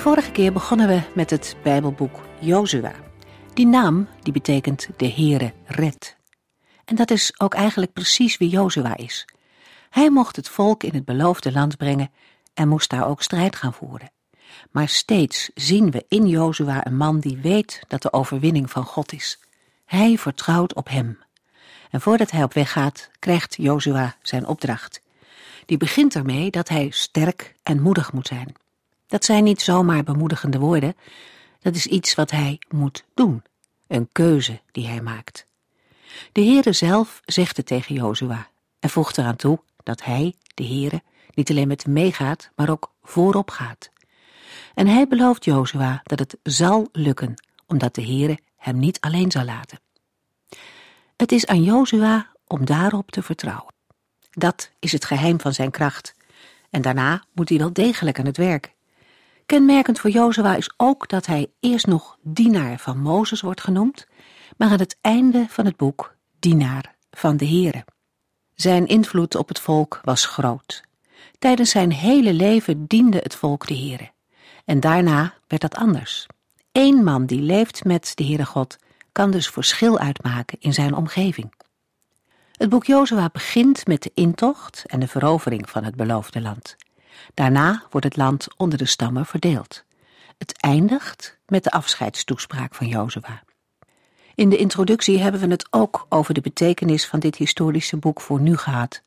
Vorige keer begonnen we met het Bijbelboek Jozua. Die naam die betekent de Heere redt. En dat is ook eigenlijk precies wie Jozua is. Hij mocht het volk in het beloofde land brengen en moest daar ook strijd gaan voeren. Maar steeds zien we in Jozua een man die weet dat de overwinning van God is. Hij vertrouwt op hem. En voordat hij op weg gaat, krijgt Jozua zijn opdracht. Die begint ermee dat hij sterk en moedig moet zijn. Dat zijn niet zomaar bemoedigende woorden, dat is iets wat hij moet doen, een keuze die hij maakt. De Heere zelf zegt het tegen Jozua en voegt eraan toe dat hij, de Heere, niet alleen met meegaat, maar ook voorop gaat. En hij belooft Jozua dat het zal lukken, omdat de Heere hem niet alleen zal laten. Het is aan Jozua om daarop te vertrouwen. Dat is het geheim van zijn kracht. En daarna moet hij wel degelijk aan het werk. Kenmerkend voor Jozua is ook dat hij eerst nog dienaar van Mozes wordt genoemd, maar aan het einde van het boek dienaar van de Heere. Zijn invloed op het volk was groot. Tijdens zijn hele leven diende het volk de Heere. En daarna werd dat anders. Eén man die leeft met de Heere God kan dus verschil uitmaken in zijn omgeving. Het boek Jozua begint met de intocht en de verovering van het beloofde land. Daarna wordt het land onder de stammen verdeeld. Het eindigt met de afscheidstoespraak van Jozua. In de introductie hebben we het ook over de betekenis van dit historische boek voor nu gehad.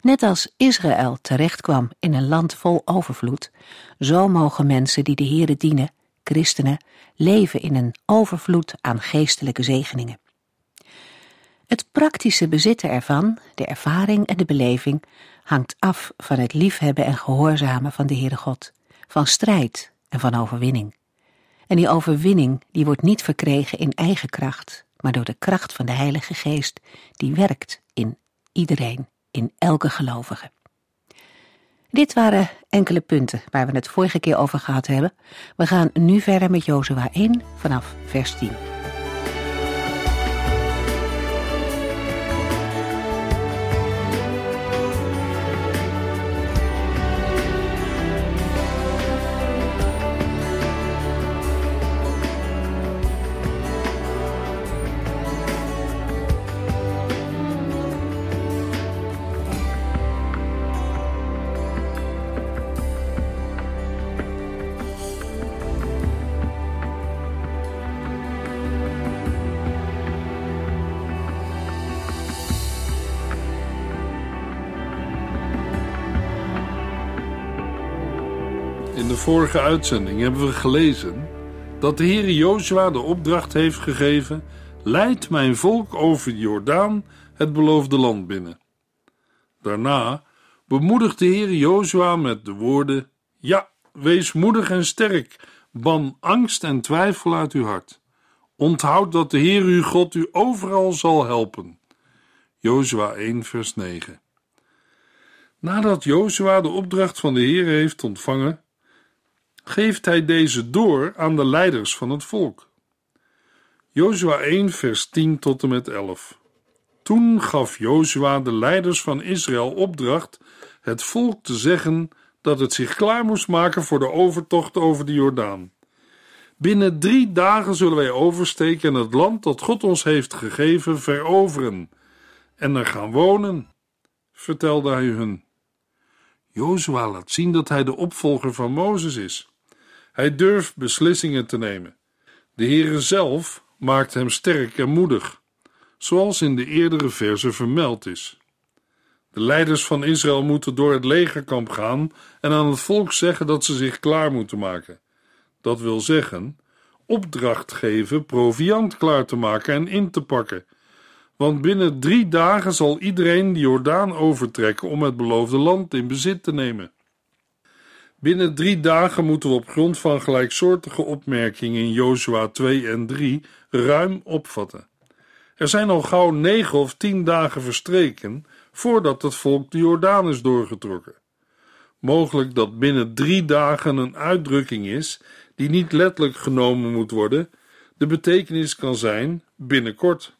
Net als Israël terechtkwam in een land vol overvloed, zo mogen mensen die de Heere dienen, christenen, leven in een overvloed aan geestelijke zegeningen. Het praktische bezitten ervan, de ervaring en de beleving, hangt af van het liefhebben en gehoorzamen van de Heere God, van strijd en van overwinning. En die overwinning die wordt niet verkregen in eigen kracht, maar door de kracht van de Heilige Geest die werkt in iedereen, in elke gelovige. Dit waren enkele punten waar we het vorige keer over gehad hebben. We gaan nu verder met Jozua 1 vanaf vers 10. Vorige uitzending hebben we gelezen dat de Heer Jozua de opdracht heeft gegeven: Leid mijn volk over de Jordaan het beloofde land binnen. Daarna bemoedigt de Heer Jozua met de woorden: Ja, wees moedig en sterk, ban angst en twijfel uit uw hart. Onthoud dat de Heer uw God u overal zal helpen. Jozua 1 vers 9 Nadat Jozua de opdracht van de Heer heeft ontvangen, geeft hij deze door aan de leiders van het volk. Jozua 1 vers 10 tot en met 11 Toen gaf Jozua de leiders van Israël opdracht het volk te zeggen dat het zich klaar moest maken voor de overtocht over de Jordaan. Binnen drie dagen zullen wij oversteken en het land dat God ons heeft gegeven veroveren en er gaan wonen, vertelde hij hun. Jozua laat zien dat hij de opvolger van Mozes is. Hij durft beslissingen te nemen. De Heere zelf maakt hem sterk en moedig, zoals in de eerdere verse vermeld is. De leiders van Israël moeten door het legerkamp gaan en aan het volk zeggen dat ze zich klaar moeten maken. Dat wil zeggen, opdracht geven proviand klaar te maken en in te pakken. Want binnen drie dagen zal iedereen de Jordaan overtrekken om het beloofde land in bezit te nemen. Binnen drie dagen moeten we op grond van gelijksoortige opmerkingen in Jozua 2 en 3 ruim opvatten. Er zijn al gauw negen of tien dagen verstreken voordat het volk de Jordaan is doorgetrokken. Mogelijk dat binnen drie dagen een uitdrukking is die niet letterlijk genomen moet worden, de betekenis kan zijn binnenkort.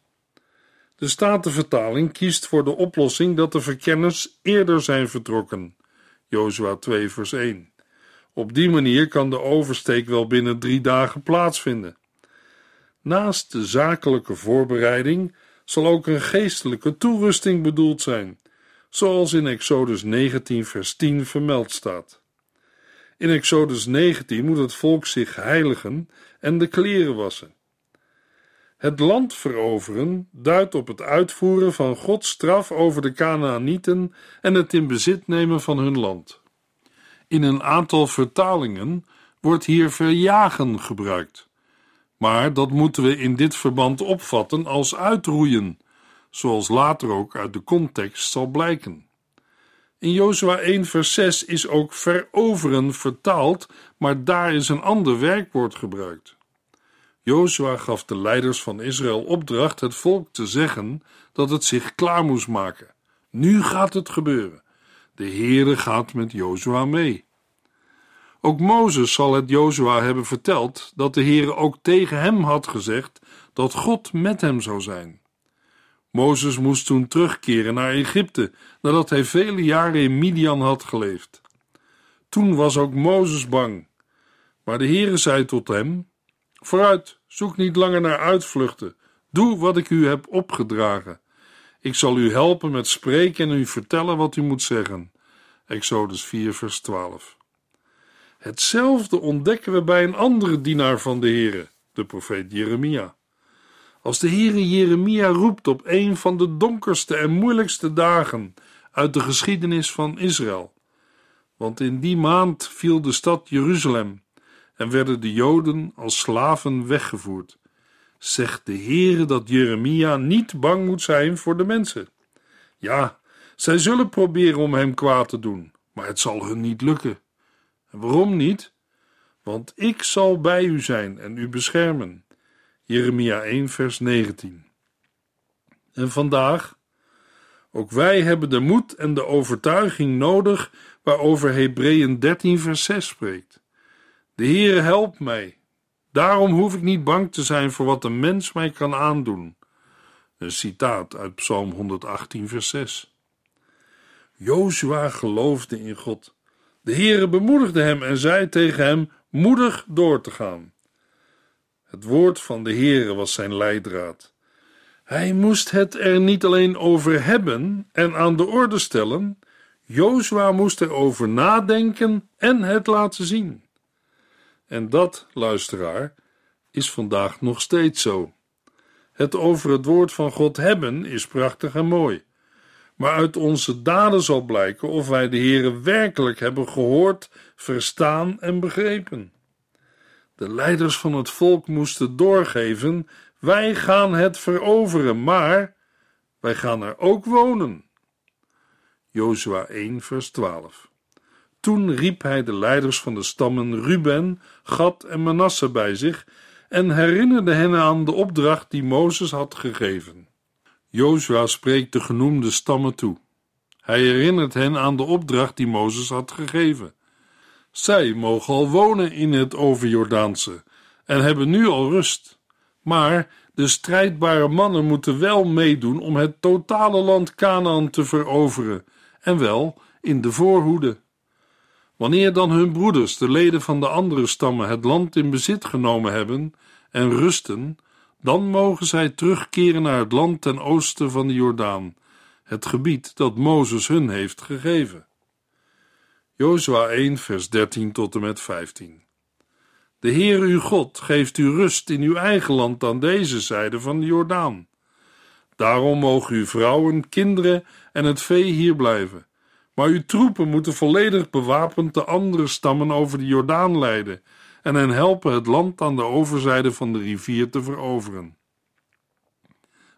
De Statenvertaling kiest voor de oplossing dat de verkenners eerder zijn vertrokken. Jozua 2 vers 1. Op die manier kan de oversteek wel binnen drie dagen plaatsvinden. Naast de zakelijke voorbereiding zal ook een geestelijke toerusting bedoeld zijn, zoals in Exodus 19 vers 10 vermeld staat. In Exodus 19 moet het volk zich heiligen en de kleren wassen. Het land veroveren duidt op het uitvoeren van Gods straf over de Canaanieten en het in bezit nemen van hun land. In een aantal vertalingen wordt hier verjagen gebruikt. Maar dat moeten we in dit verband opvatten als uitroeien, zoals later ook uit de context zal blijken. In Jozua 1 vers 6 is ook veroveren vertaald, maar daar is een ander werkwoord gebruikt. Jozua gaf de leiders van Israël opdracht het volk te zeggen dat het zich klaar moest maken. Nu gaat het gebeuren. De Heere gaat met Jozua mee. Ook Mozes zal het Jozua hebben verteld dat de Heere ook tegen hem had gezegd dat God met hem zou zijn. Mozes moest toen terugkeren naar Egypte nadat hij vele jaren in Midian had geleefd. Toen was ook Mozes bang. Maar de Heere zei tot hem: Vooruit, zoek niet langer naar uitvluchten. Doe wat ik u heb opgedragen. Ik zal u helpen met spreken en u vertellen wat u moet zeggen. Exodus 4, vers 12. Hetzelfde ontdekken we bij een andere dienaar van de Heere, de profeet Jeremia. Als de Heere Jeremia roept op een van de donkerste en moeilijkste dagen uit de geschiedenis van Israël, want in die maand viel de stad Jeruzalem en werden de Joden als slaven weggevoerd, zegt de Heere dat Jeremia niet bang moet zijn voor de mensen. Ja, zij zullen proberen om hem kwaad te doen, maar het zal hun niet lukken. En waarom niet? Want ik zal bij u zijn en u beschermen. Jeremia 1, vers 19. En vandaag? Ook wij hebben de moed en de overtuiging nodig waarover Hebreeën 13, vers 6 spreekt. De Heere helpt mij. Daarom hoef ik niet bang te zijn voor wat een mens mij kan aandoen. Een citaat uit Psalm 118, vers 6. Jozua geloofde in God. De Heere bemoedigde hem en zei tegen hem moedig door te gaan. Het woord van de Heere was zijn leidraad. Hij moest het er niet alleen over hebben en aan de orde stellen, Jozua moest erover nadenken en het laten zien. En dat, luisteraar, is vandaag nog steeds zo. Het over het woord van God hebben is prachtig en mooi maar uit onze daden zal blijken of wij de Heere werkelijk hebben gehoord, verstaan en begrepen. De leiders van het volk moesten doorgeven: wij gaan het veroveren, maar wij gaan er ook wonen. Jozua 1, vers 12. Toen riep hij de leiders van de stammen Ruben, Gad en Manasse bij zich en herinnerde hen aan de opdracht die Mozes had gegeven. Jozua spreekt de genoemde stammen toe. Hij herinnert hen aan de opdracht die Mozes had gegeven. Zij mogen al wonen in het overjordaanse en hebben nu al rust. Maar de strijdbare mannen moeten wel meedoen om het totale land Canaan te veroveren, en wel in de voorhoede. Wanneer dan hun broeders, de leden van de andere stammen, het land in bezit genomen hebben en rusten, dan mogen zij terugkeren naar het land ten oosten van de Jordaan, het gebied dat Mozes hun heeft gegeven. Jozua 1, vers 13 tot en met 15. De Heer uw God geeft u rust in uw eigen land aan deze zijde van de Jordaan. Daarom mogen uw vrouwen, kinderen en het vee hier blijven. Maar uw troepen moeten volledig bewapend de andere stammen over de Jordaan leiden en hen helpen het land aan de overzijde van de rivier te veroveren.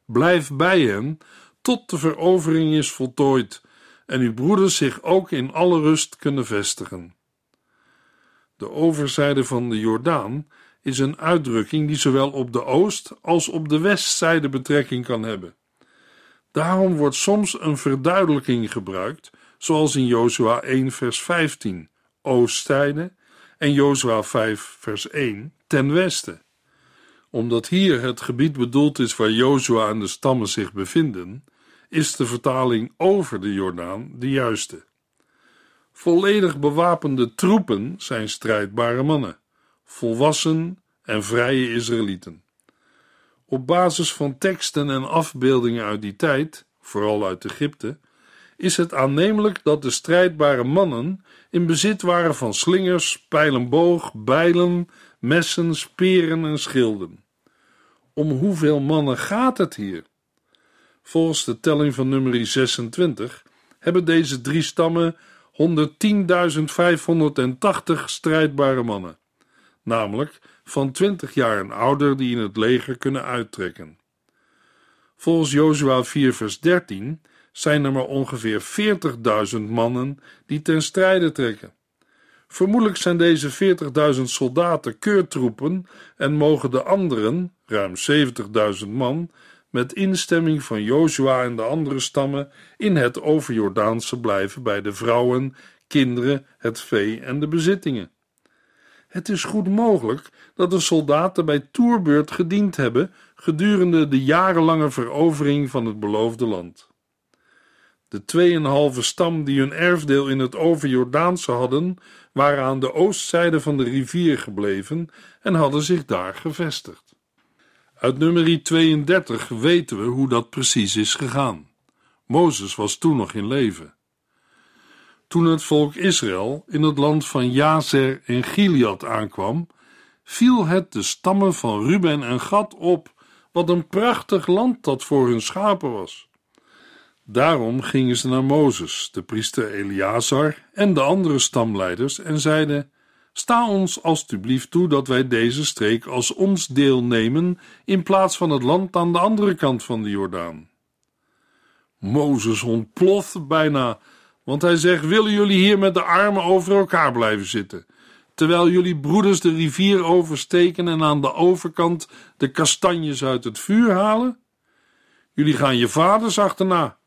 Blijf bij hen tot de verovering is voltooid en uw broeders zich ook in alle rust kunnen vestigen. De overzijde van de Jordaan is een uitdrukking die zowel op de oost- als op de westzijde betrekking kan hebben. Daarom wordt soms een verduidelijking gebruikt, zoals in Jozua 1 vers 15, oostzijde, en Jozua 5 vers 1, ten westen. Omdat hier het gebied bedoeld is waar Jozua en de stammen zich bevinden, is de vertaling over de Jordaan de juiste. Volledig bewapende troepen zijn strijdbare mannen, volwassen en vrije Israëlieten. Op basis van teksten en afbeeldingen uit die tijd, vooral uit Egypte, is het aannemelijk dat de strijdbare mannen in bezit waren van slingers, pijlenboog, bijlen, messen, speren en schilden. Om hoeveel mannen gaat het hier? Volgens de telling van nummer 26 hebben deze drie stammen 110.580 strijdbare mannen, namelijk van 20 jaar en ouder die in het leger kunnen uittrekken. Volgens Jozua 4 vers 13 zijn er maar ongeveer 40.000 mannen die ten strijde trekken. Vermoedelijk zijn deze 40.000 soldaten keurtroepen en mogen de anderen, ruim 70.000 man, met instemming van Jozua en de andere stammen in het overjordaanse blijven bij de vrouwen, kinderen, het vee en de bezittingen. Het is goed mogelijk dat de soldaten bij toerbeurt gediend hebben gedurende de jarenlange verovering van het beloofde land. De tweeënhalve stam die hun erfdeel in het overjordaanse hadden, waren aan de oostzijde van de rivier gebleven en hadden zich daar gevestigd. Uit nummer 32 weten we hoe dat precies is gegaan. Mozes was toen nog in leven. Toen het volk Israël in het land van Jazer en Gilead aankwam, viel het de stammen van Ruben en Gad op, wat een prachtig land dat voor hun schapen was. Daarom gingen ze naar Mozes, de priester Eleazar en de andere stamleiders en zeiden: Sta ons alstublieft toe dat wij deze streek als ons deel nemen in plaats van het land aan de andere kant van de Jordaan. Mozes ontploft bijna, want hij zegt: Willen jullie hier met de armen over elkaar blijven zitten, terwijl jullie broeders de rivier oversteken en aan de overkant de kastanjes uit het vuur halen? Jullie gaan je vaders achterna.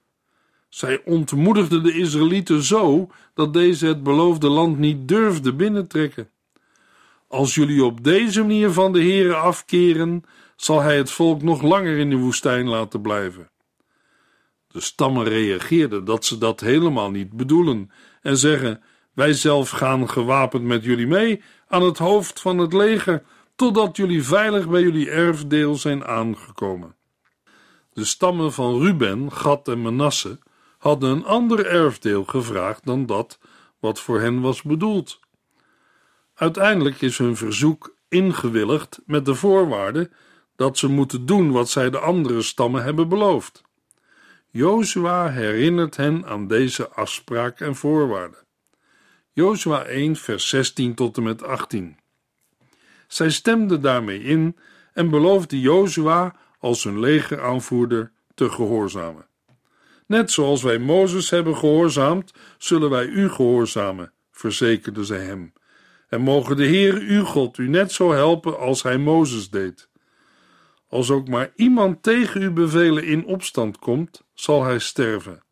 Zij ontmoedigden de Israëlieten zo dat deze het beloofde land niet durfden binnentrekken. Als jullie op deze manier van de Heere afkeren, zal hij het volk nog langer in de woestijn laten blijven. De stammen reageerden dat ze dat helemaal niet bedoelen en zeggen: Wij zelf gaan gewapend met jullie mee aan het hoofd van het leger, totdat jullie veilig bij jullie erfdeel zijn aangekomen. De stammen van Ruben, Gad en Manasse hadden een ander erfdeel gevraagd dan dat wat voor hen was bedoeld. Uiteindelijk is hun verzoek ingewilligd met de voorwaarde dat ze moeten doen wat zij de andere stammen hebben beloofd. Jozua herinnert hen aan deze afspraak en voorwaarden. Jozua 1, vers 16 tot en met 18. Zij stemden daarmee in en beloofde Jozua als hun legeraanvoerder te gehoorzamen. Net zoals wij Mozes hebben gehoorzaamd, zullen wij u gehoorzamen, verzekerde zij hem. En mogen de Heer uw God u net zo helpen als hij Mozes deed. Als ook maar iemand tegen uw bevelen in opstand komt, zal hij sterven.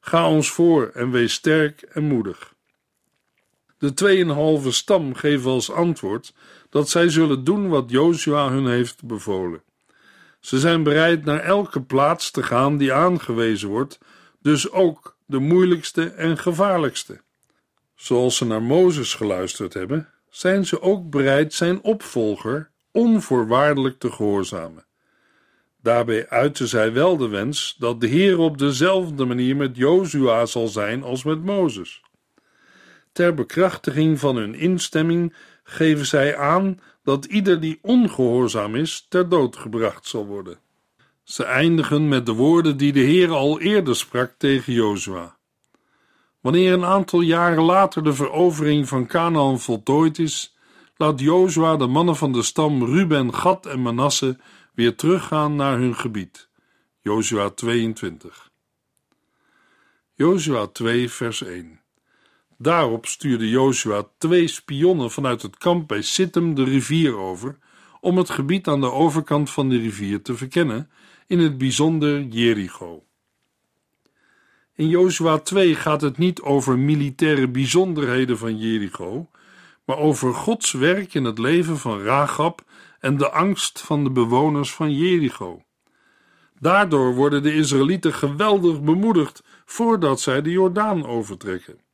Ga ons voor en wees sterk en moedig. De tweeënhalve stam geven als antwoord dat zij zullen doen wat Jozua hun heeft bevolen. Ze zijn bereid naar elke plaats te gaan die aangewezen wordt, dus ook de moeilijkste en gevaarlijkste. Zoals ze naar Mozes geluisterd hebben, zijn ze ook bereid zijn opvolger onvoorwaardelijk te gehoorzamen. Daarbij uiten zij wel de wens dat de Heer op dezelfde manier met Jozua zal zijn als met Mozes. Ter bekrachtiging van hun instemming geven zij aan dat ieder die ongehoorzaam is ter dood gebracht zal worden. Ze eindigen met de woorden die de Heer al eerder sprak tegen Jozua. Wanneer een aantal jaren later de verovering van Canaan voltooid is, laat Jozua de mannen van de stam Ruben, Gad en Manasse weer teruggaan naar hun gebied. Jozua 22. Jozua 2 vers 1 Daarop stuurde Joshua twee spionnen vanuit het kamp bij Sittim de rivier over om het gebied aan de overkant van de rivier te verkennen, in het bijzonder Jericho. In Joshua 2 gaat het niet over militaire bijzonderheden van Jericho, maar over Gods werk in het leven van Rahab en de angst van de bewoners van Jericho. Daardoor worden de Israëlieten geweldig bemoedigd voordat zij de Jordaan overtrekken.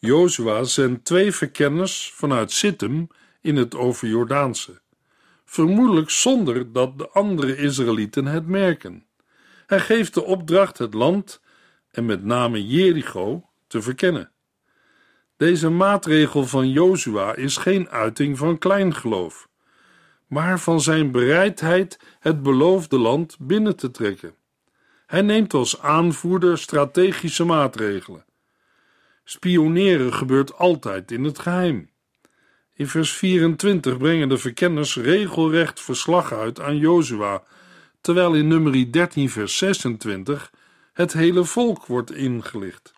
Jozua zendt twee verkenners vanuit Sittim in het overjordaanse, vermoedelijk zonder dat de andere Israëlieten het merken. Hij geeft de opdracht het land, en met name Jericho, te verkennen. Deze maatregel van Jozua is geen uiting van kleingeloof, maar van zijn bereidheid het beloofde land binnen te trekken. Hij neemt als aanvoerder strategische maatregelen. Spioneren gebeurt altijd in het geheim. In vers 24 brengen de verkenners regelrecht verslag uit aan Jozua, terwijl in nummer 13 vers 26 het hele volk wordt ingelicht.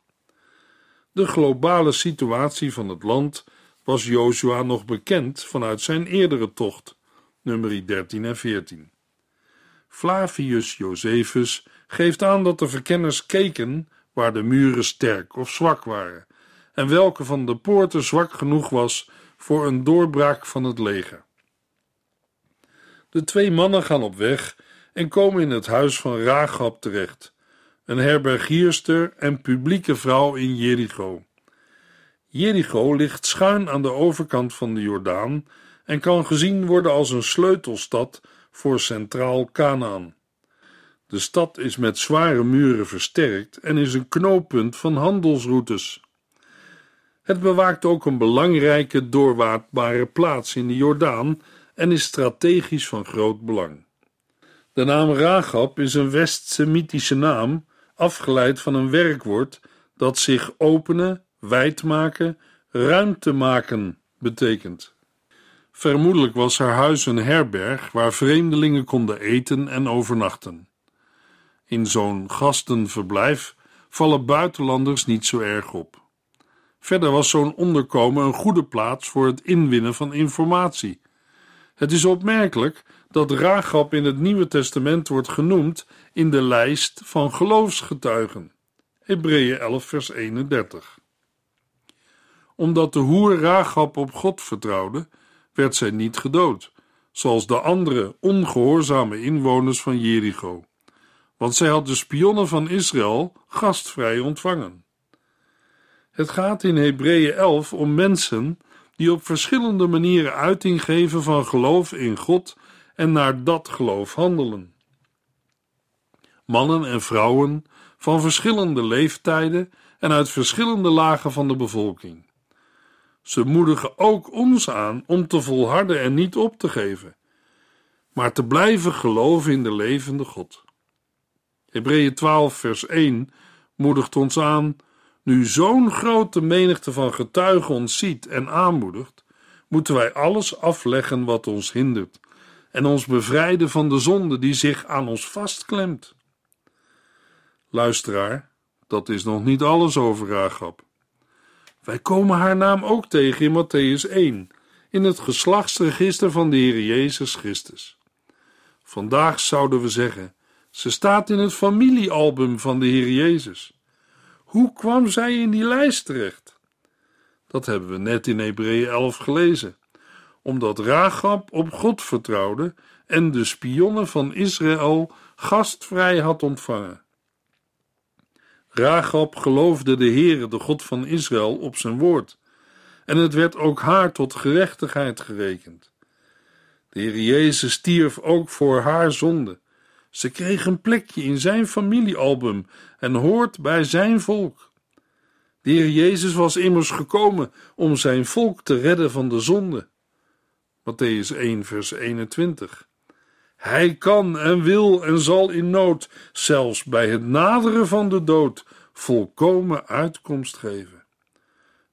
De globale situatie van het land was Jozua nog bekend vanuit zijn eerdere tocht, nummer 13 en 14. Flavius Josephus geeft aan dat de verkenners keken waar de muren sterk of zwak waren, en welke van de poorten zwak genoeg was voor een doorbraak van het leger. De twee mannen gaan op weg en komen in het huis van Rahab terecht, een herbergierster en publieke vrouw in Jericho. Jericho ligt schuin aan de overkant van de Jordaan en kan gezien worden als een sleutelstad voor centraal Canaan. De stad is met zware muren versterkt en is een knooppunt van handelsroutes. Het bewaakt ook een belangrijke doorwaadbare plaats in de Jordaan en is strategisch van groot belang. De naam Ragab is een West-Semitische naam, afgeleid van een werkwoord dat zich openen, wijd maken, ruimte maken betekent. Vermoedelijk was haar huis een herberg waar vreemdelingen konden eten en overnachten. In zo'n gastenverblijf vallen buitenlanders niet zo erg op. Verder was zo'n onderkomen een goede plaats voor het inwinnen van informatie. Het is opmerkelijk dat Ragab in het Nieuwe Testament wordt genoemd in de lijst van geloofsgetuigen. Hebreeën 11 vers 31. Omdat de hoer Ragab op God vertrouwde, werd zij niet gedood, zoals de andere ongehoorzame inwoners van Jericho want zij had de spionnen van Israël gastvrij ontvangen. Het gaat in Hebreeën 11 om mensen die op verschillende manieren uiting geven van geloof in God en naar dat geloof handelen. Mannen en vrouwen van verschillende leeftijden en uit verschillende lagen van de bevolking. Ze moedigen ook ons aan om te volharden en niet op te geven, maar te blijven geloven in de levende God. Hebreeën 12, vers 1 moedigt ons aan: nu zo'n grote menigte van getuigen ons ziet en aanmoedigt, moeten wij alles afleggen wat ons hindert en ons bevrijden van de zonde die zich aan ons vastklemt. Luisteraar, dat is nog niet alles over Rahab. Wij komen haar naam ook tegen in Matthäus 1, in het geslachtsregister van de Heer Jezus Christus. Vandaag zouden we zeggen: ze staat in het familiealbum van de Heer Jezus. Hoe kwam zij in die lijst terecht? Dat hebben we net in Hebreeën 11 gelezen. Omdat Rahab op God vertrouwde en de spionnen van Israël gastvrij had ontvangen. Rahab geloofde de Heere, de God van Israël, op zijn woord. En het werd ook haar tot gerechtigheid gerekend. De Heer Jezus stierf ook voor haar zonde ze kreeg een plekje in zijn familiealbum en hoort bij zijn volk. De Heer Jezus was immers gekomen om zijn volk te redden van de zonde. Matthäus 1, vers 21. Hij kan en wil en zal in nood, zelfs bij het naderen van de dood, volkomen uitkomst geven.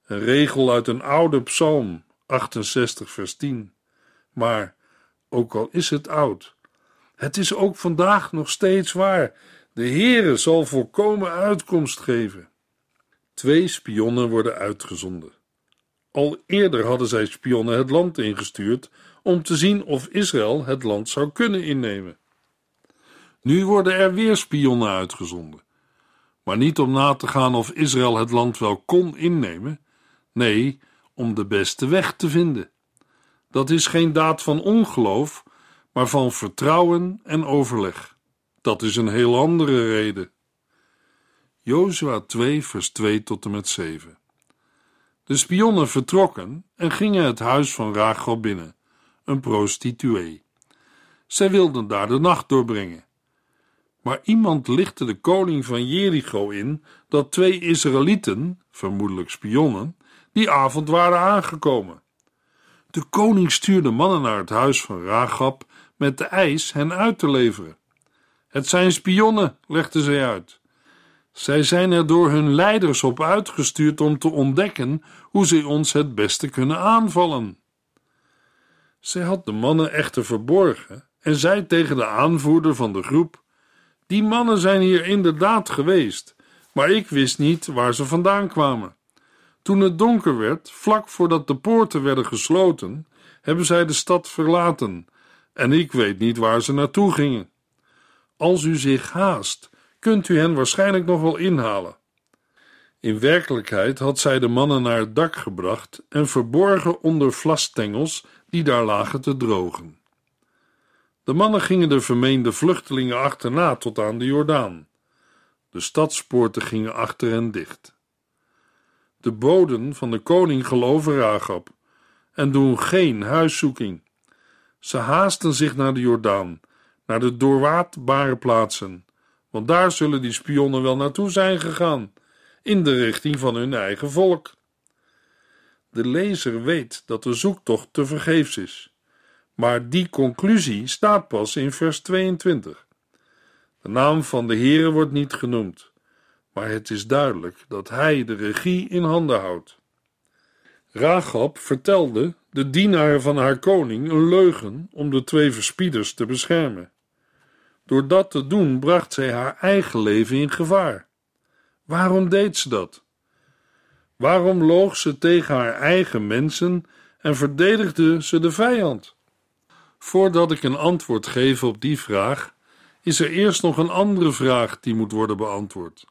Een regel uit een oude psalm, 68, vers 10. Maar, ook al is het oud, het is ook vandaag nog steeds waar. De Heere zal volkomen uitkomst geven. Twee spionnen worden uitgezonden. Al eerder hadden zij spionnen het land ingestuurd om te zien of Israël het land zou kunnen innemen. Nu worden er weer spionnen uitgezonden, maar niet om na te gaan of Israël het land wel kon innemen, nee, om de beste weg te vinden. Dat is geen daad van ongeloof, maar van vertrouwen en overleg. Dat is een heel andere reden. Jozua 2, vers 2 tot en met 7. De spionnen vertrokken en gingen het huis van Rachel binnen, een prostituee. Zij wilden daar de nacht doorbrengen. Maar iemand lichtte de koning van Jericho in dat twee Israëlieten, vermoedelijk spionnen, die avond waren aangekomen. De koning stuurde mannen naar het huis van Ragab met de eis hen uit te leveren. Het zijn spionnen, legden zij uit. Zij zijn er door hun leiders op uitgestuurd om te ontdekken hoe ze ons het beste kunnen aanvallen. Zij had de mannen echter verborgen en zei tegen de aanvoerder van de groep: Die mannen zijn hier inderdaad geweest, maar ik wist niet waar ze vandaan kwamen. Toen het donker werd, vlak voordat de poorten werden gesloten, hebben zij de stad verlaten, en ik weet niet waar ze naartoe gingen. Als u zich haast, kunt u hen waarschijnlijk nog wel inhalen. In werkelijkheid had zij de mannen naar het dak gebracht en verborgen onder vlasstengels die daar lagen te drogen. De mannen gingen de vermeende vluchtelingen achterna tot aan de Jordaan. De stadspoorten gingen achter hen dicht. De boden van de koning geloven Ragab en doen geen huiszoeking. Ze haasten zich naar de Jordaan, naar de doorwaadbare plaatsen, want daar zullen die spionnen wel naartoe zijn gegaan, in de richting van hun eigen volk. De lezer weet dat de zoektocht te vergeefs is, maar die conclusie staat pas in vers 22. De naam van de Heere wordt niet genoemd, maar het is duidelijk dat hij de regie in handen houdt. Ragab vertelde de dienaar van haar koning een leugen om de twee verspieders te beschermen. Door dat te doen bracht zij haar eigen leven in gevaar. Waarom deed ze dat? Waarom loog ze tegen haar eigen mensen en verdedigde ze de vijand? Voordat ik een antwoord geef op die vraag, is er eerst nog een andere vraag die moet worden beantwoord.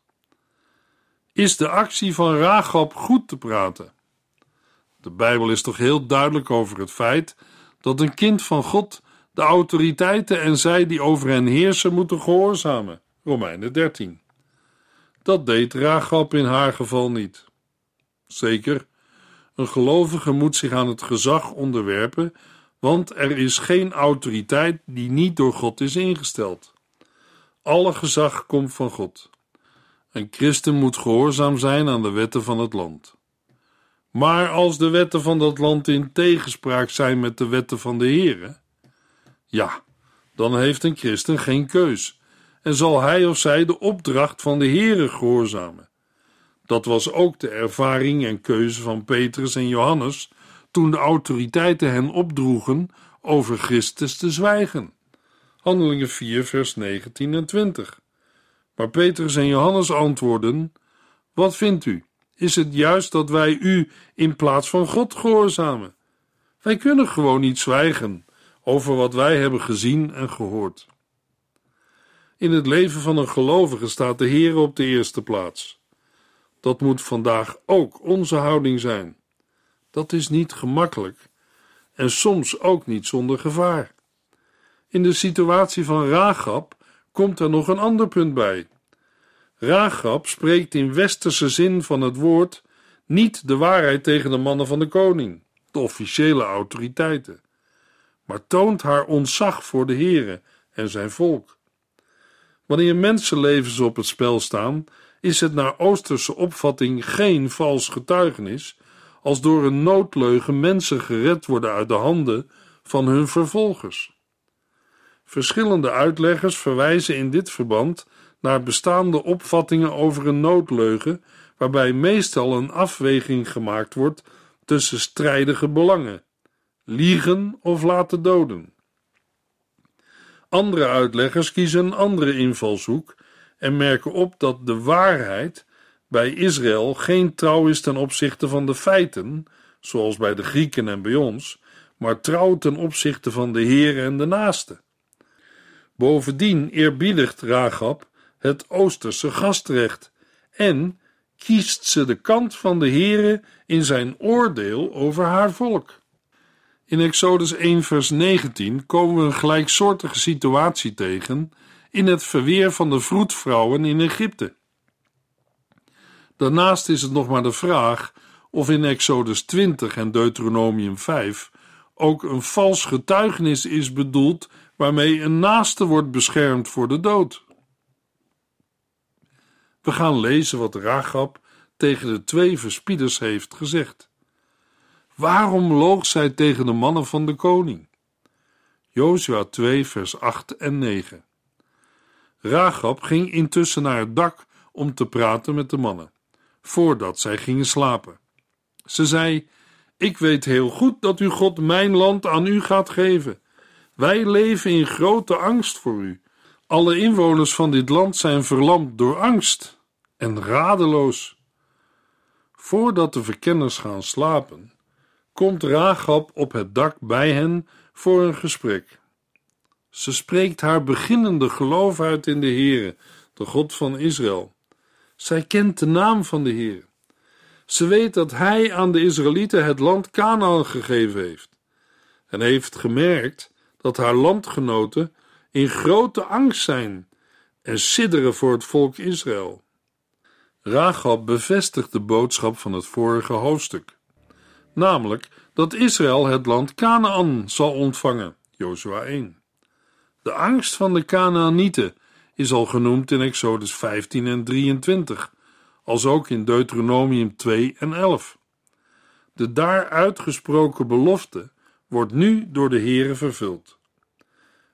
Is de actie van Ragab goed te praten? De Bijbel is toch heel duidelijk over het feit dat een kind van God de autoriteiten en zij die over hen heersen moeten gehoorzamen. Romeinen 13. Dat deed Ragab in haar geval niet. Zeker, een gelovige moet zich aan het gezag onderwerpen, want er is geen autoriteit die niet door God is ingesteld. Alle gezag komt van God. Een christen moet gehoorzaam zijn aan de wetten van het land. Maar als de wetten van dat land in tegenspraak zijn met de wetten van de Heere, ja, dan heeft een christen geen keus en zal hij of zij de opdracht van de Heere gehoorzamen. Dat was ook de ervaring en keuze van Petrus en Johannes toen de autoriteiten hen opdroegen over Christus te zwijgen. Handelingen 4, vers 19 en 20. Maar Petrus en Johannes antwoorden: Wat vindt u? Is het juist dat wij u in plaats van God gehoorzamen? Wij kunnen gewoon niet zwijgen over wat wij hebben gezien en gehoord. In het leven van een gelovige staat de Heer op de eerste plaats. Dat moet vandaag ook onze houding zijn. Dat is niet gemakkelijk en soms ook niet zonder gevaar. In de situatie van Ragab komt er nog een ander punt bij. Ragab spreekt in westerse zin van het woord niet de waarheid tegen de mannen van de koning, de officiële autoriteiten, maar toont haar ontzag voor de Heere en zijn volk. Wanneer mensenlevens op het spel staan, is het naar Oosterse opvatting geen vals getuigenis als door een noodleugen mensen gered worden uit de handen van hun vervolgers. Verschillende uitleggers verwijzen in dit verband naar bestaande opvattingen over een noodleugen, waarbij meestal een afweging gemaakt wordt tussen strijdige belangen: liegen of laten doden. Andere uitleggers kiezen een andere invalshoek en merken op dat de waarheid bij Israël geen trouw is ten opzichte van de feiten, zoals bij de Grieken en bij ons, maar trouw ten opzichte van de Heer en de naaste. Bovendien eerbiedigt Ragab het Oosterse gastrecht en kiest ze de kant van de Heere in zijn oordeel over haar volk. In Exodus 1 vers 19 komen we een gelijksoortige situatie tegen in het verweer van de vroedvrouwen in Egypte. Daarnaast is het nog maar de vraag of in Exodus 20 en Deuteronomium 5 ook een vals getuigenis is bedoeld waarmee een naaste wordt beschermd voor de dood. We gaan lezen wat Ragab tegen de twee verspieders heeft gezegd. Waarom loog zij tegen de mannen van de koning? Jozua 2 vers 8 en 9 Ragab ging intussen naar het dak om te praten met de mannen, voordat zij gingen slapen. Ze zei: Ik weet heel goed dat uw God mijn land aan u gaat geven. Wij leven in grote angst voor u. Alle inwoners van dit land zijn verlamd door angst en radeloos. Voordat de verkenners gaan slapen, komt Ragab op het dak bij hen voor een gesprek. Ze spreekt haar beginnende geloof uit in de Heere, de God van Israël. Zij kent de naam van de Heer. Ze weet dat Hij aan de Israëlieten het land Canaan gegeven heeft en heeft gemerkt dat haar landgenoten in grote angst zijn en sidderen voor het volk Israël. Rachab bevestigt de boodschap van het vorige hoofdstuk, namelijk dat Israël het land Canaan zal ontvangen, Jozua 1. De angst van de Canaanieten is al genoemd in Exodus 15 en 23, als ook in Deuteronomium 2 en 11. De daar uitgesproken belofte wordt nu door de Heere vervuld.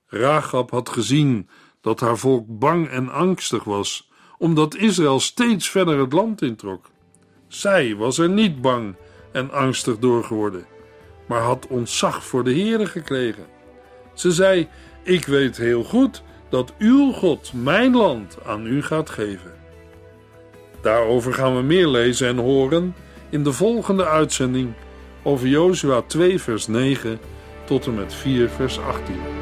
Rachab had gezien dat haar volk bang en angstig was, omdat Israël steeds verder het land introk. Zij was er niet bang en angstig door geworden, maar had ontzag voor de Heere gekregen. Ze zei: Ik weet heel goed dat uw God mijn land aan u gaat geven. Daarover gaan we meer lezen en horen in de volgende uitzending over Jozua 2 vers 9 tot en met 4 vers 18.